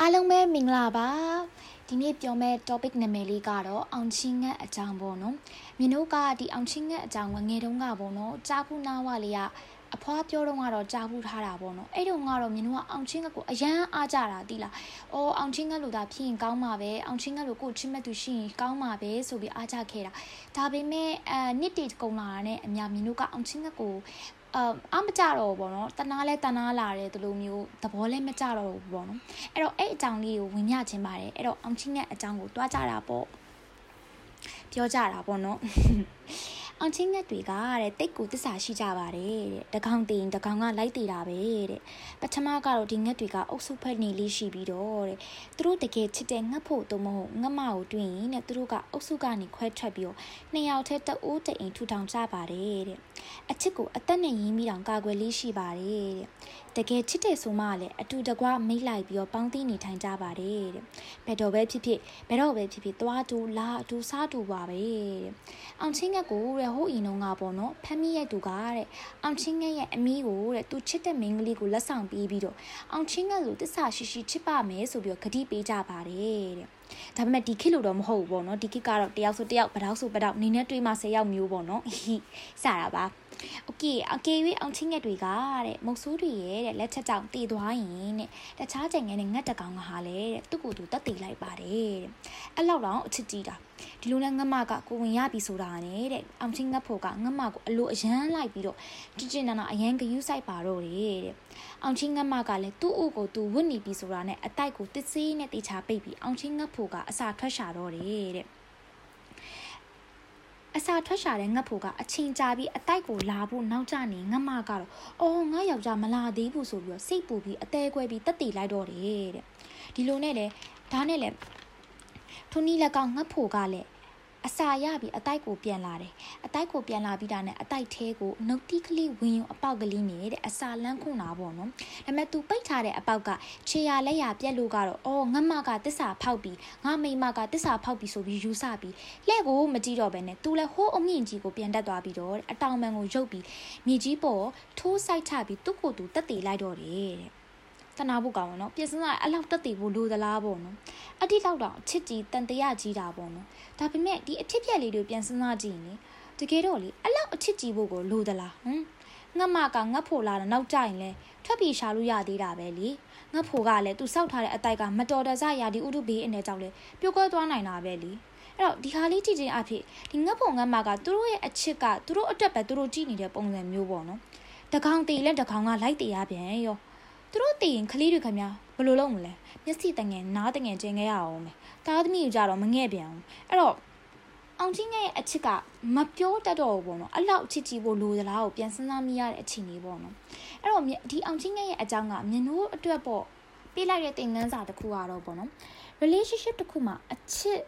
အားလုံးပဲမင်္ဂလာပါဒီနေ့ပြောမယ့် topic နာမည်လေးကတော့အောင်ချင်းငတ်အကြောင်းပေါ့နော်မြင်တို့ကဒီအောင်ချင်းငတ်အကြောင်းငငယ်တုန်းကပေါ့နော်ကြားဘူးနာဝလေးကအဖွားပြောတော့ကတော့ကြားဘူးထားတာပေါ့နော်အဲ့တုန်းကတော့မြင်တို့ကအောင်ချင်းငတ်ကိုအရန်အားကြတာတိလားအော်အောင်ချင်းငတ်လို့ဒါဖြစ်ရင်ကောင်းမှာပဲအောင်ချင်းငတ်လို့ကိုချင်းမဲ့သူရှိရင်ကောင်းမှာပဲဆိုပြီးအားကြခဲ့တာဒါပေမဲ့အဲနှစ်တီကုံလာတာနဲ့အများမြင်တို့ကအောင်ချင်းငတ်ကို အာအမကြတော့ဘောနော်တနာလဲတနာလာတယ်ဒီလိုမျိုးသဘောလဲမကြတော့ဘူးဘောနော်အဲ့တော့အဲ့အကြောင်းလေးကိုဝင်ညခြင်းပါတယ်အဲ့တော့အောင်ချင်းရဲ့အကြောင်းကိုတွားကြတာပေါ့ပြောကြတာပေါ့နော် အောင်ချင်းငက်တွေကတဲ့တိတ်ကိုတစ္ဆာရှိကြပါတယ်တဲ့တကောင်တင်တကောင်ကလိုက်တည်တာပဲတဲ့ပထမကတော့ဒီငက်တွေကအုပ်စုဖက်နေလေးရှိပြီးတော့တဲ့သူတို့တကယ်ချစ်တဲ့ငက်ဖို့တော့မဟုတ်ငက်မကိုတွင်ရင်တဲ့သူတို့ကအုပ်စုကနေခွဲထွက်ပြီးတော့နှစ်ယောက်တည်းတအိုးတအိမ်ထူထောင်ကြပါတယ်တဲ့အချစ်ကိုအသက်နဲ့ရင်းပြီးတောင်ကာကွယ်လေးရှိပါတယ်တဲ့ တကယ်ချစ်တဲ့ဆိုမှလည်းအတူတကွမိတ်လိုက်ပြီးတော့ပေါင်းသိနေထိုင်ကြပါတယ်တဲ့ဘယ်တော့ပဲဖြစ်ဖြစ်ဘယ်တော့ပဲဖြစ်ဖြစ်သွားတူလာအတူစားတူပါပဲတဲ့အောင်ချင်းငက်ကိုတဲ့ဟိုအင်းတော့ငါပေါ့နော်ဖမ်းမိရဲ့သူကတဲ့အောင်ချင်းငက်ရဲ့အမီးကိုတဲ့သူချစ်တဲ့မိန်းကလေးကိုလက်ဆောင်ပေးပြီးတော့အောင်ချင်းငက်လိုတစ္ဆာရှိရှိချစ်ပါမယ်ဆိုပြီးတော့ဂတိပေးကြပါတယ်တဲ့ဒါပေမဲ့ဒီခေတ်လို့တော့မဟုတ်ဘူးပေါ့နော်ဒီခေတ်ကတော့တယောက်ဆိုတယောက်ပတောက်ဆိုပတောက်နေနဲ့တွေးမှ၁၀ယောက်မျိုးပေါ့နော်ဟိစတာပါ โอเคအကေ၍အောင်ချင်းငက်တွေကတဲ့မုတ်ဆိုးတွေရဲ့တဲ့လက်ချက်ကြောင့်တည်သွားရင်တဲ့တခြားကြိမ်ငယ်နဲ့ငတ်တကောင်ကဟာလေတဲ့သူ့ကိုယ်သူတက်တည်လိုက်ပါတယ်တဲ့အဲ့လောက်တော့အချစ်ကြီးတာဒီလိုနဲ့ငမကကိုဝင်ရပြီဆိုတာနဲ့တဲ့အောင်ချင်းငတ်ဖို့ကငမကိုအလိုအရန်လိုက်ပြီးတော့ကြည်ကျင်နာနာအရန်ဂယူးဆိုင်ပါတော့တယ်တဲ့အောင်ချင်းငတ်မကလည်းသူ့အိုကိုသူဝတ်နေပြီဆိုတာနဲ့အတိုက်ကိုတစ်စေးနဲ့တေချာပိတ်ပြီးအောင်ချင်းငတ်ဖို့ကအစာထွက်ရှာတော့တယ်တဲ့ အစာထွက်ရှာတဲ့ငတ်ဖို့ကအချိန်ကြာပြီးအတိုက်ကိုလာဖို့နောက်ကျနေငတ်မကတော့အော်ငါယောက်ျားမလာသေးဘူးဆိုပြီးတော့စိတ်ပူပြီးအသေးခွဲပြီးတက်တည်လိုက်တော့တယ်တဲ့ဒီလိုနဲ့လေဒါနဲ့လေထုံနီလက်ကောင်ငတ်ဖို့ကလည်း အစာရပြီးအတိုက်ကိုပြန်လာတယ်အတိုက်ကိုပြန်လာပြီးတာနဲ့အတိုက်သေးကိုနှုတ်တိကလေးဝင်ရုံအပေါက်ကလေးနဲ့တဲ့အစာလန်းခွန်တာပေါ့နော်ဒါပေမဲ့ तू ပိတ်ထားတဲ့အပေါက်ကခြေရလက်ရပြက်လို့ကတော့အော်ငတ်မကတစ္ဆာဖောက်ပြီးငါမိမကတစ္ဆာဖောက်ပြီးဆိုပြီးယူဆပြီးလက်ကိုမကြည့်တော့ဘဲနဲ့ तू လည်းဟိုးအမြင့်ကြီးကိုပြန်တက်သွားပြီးတော့အတောင်ပံကိုရုပ်ပြီးမြေကြီးပေါ်ထိုးဆိုင်ချပြီးသူ့ကိုယ်သူတက်တည်လိုက်တော့တယ်တဲ့ တနာဖို့ကောင်းနော်ပြင်စင်လာအလောက်တက်တည်ဖို့လိုသလားပေါ့နော်အတိလောက်တော့ချစ်ကြီးတန်တရာကြီးတာပေါ့နော်ဒါပေမဲ့ဒီအဖြစ်ပြက်လေးတွေပြန်စဉ်းစားကြည့်ရင်လေတကယ်တော့လေအလောက်အချစ်ကြီးဖို့ကိုလိုသလားဟမ်ငတ်မကငတ်ဖို့လာတော့နောက်ကြရင်လဲထွက်ပြေးရှာလို့ရသေးတာပဲလေငတ်ဖို့ကလည်းသူစောက်ထားတဲ့အတိုက်ကမတော်တဆရာဒီဥတုဘေးအနေကြောင့်လေပြိုကွဲသွားနိုင်တာပဲလေအဲ့တော့ဒီဟာလေးကြည့်ချင်းအဖြစ်ဒီငတ်ဖို့ငတ်မကသူတို့ရဲ့အချစ်ကသူတို့အတွက်ပဲသူတို့ကြည့်နေတဲ့ပုံစံမျိုးပေါ့နော်တကောင်တီလဲတကောင်ကလိုက်တေးရပြန်ရော သူတို့တည်ရင်ကလေးတွေခင်ဗျာဘယ်လိုလုပ်မလဲမျက်စိတငယ်နားတငယ်ကျင်ခဲ့ရအောင်မယ်တားသမီးကြတော့မငဲ့ပြန်အောင်အဲ့တော့အောင်ချင်းရဲ့အချစ်ကမပြောတတ်တော့ဘူးပေါ့နော်အဲ့လောက်ချစ်ကြည့်ဖို့လိုသလားကိုပြန်စဉ်းစားမိရတဲ့အချိန်လေးပေါ့နော်အဲ့တော့ဒီအောင်ချင်းရဲ့အကြောင်းကမြင်တို့အတွက်ပေါ့ပေးလိုက်တဲ့သင်ခန်းစာတစ်ခုကတော့ပေါ့နော် relationship တစ်ခုမှာအချစ်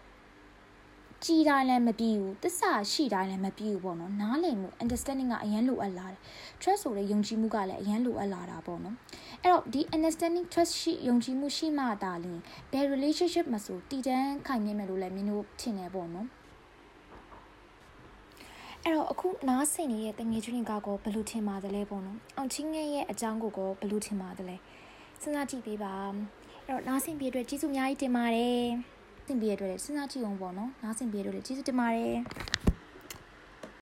ကြည်တိုင်းလည်းမပြီးဘူးတစ္ဆာရှိတိုင်းလည်းမပြီးဘူးပေါ့နော်နားလည်မှု understanding ကအရန်လိုအပ်လာတယ် trust ဆိုတဲ့ယုံကြည်မှုကလည်းအရန်လိုအပ်လာတာပေါ့နော်အဲ့တော့ဒီ understanding trust ရှိယုံကြည်မှုရှိမှသာလျှင်ဘယ် relationship မှာဆိုတည်တံ့ခိုင်မြဲမယ်လို့လည်းမင်းတို့ထင်နေပေါ့နော်အဲ့တော့အခုနားဆင်နေတဲ့တငယ်ချင်းတွေကကောဘယ်လိုထင်ပါသလဲပေါ့နော်အောင်ချင်းငယ်ရဲ့အကြောင်းကိုကောဘယ်လိုထင်ပါသလဲစဉ်းစားကြည့်ပေးပါအဲ့တော့နားဆင်ပြအတွက်ကျေးဇူးအများကြီးတင်ပါတယ် သင်ပြရတဲ့စဉ်းစားကြည့်အောင်ပေါ့နော်နားဆင်ပြရတဲ့ကျေးဇူးတင်ပါတယ်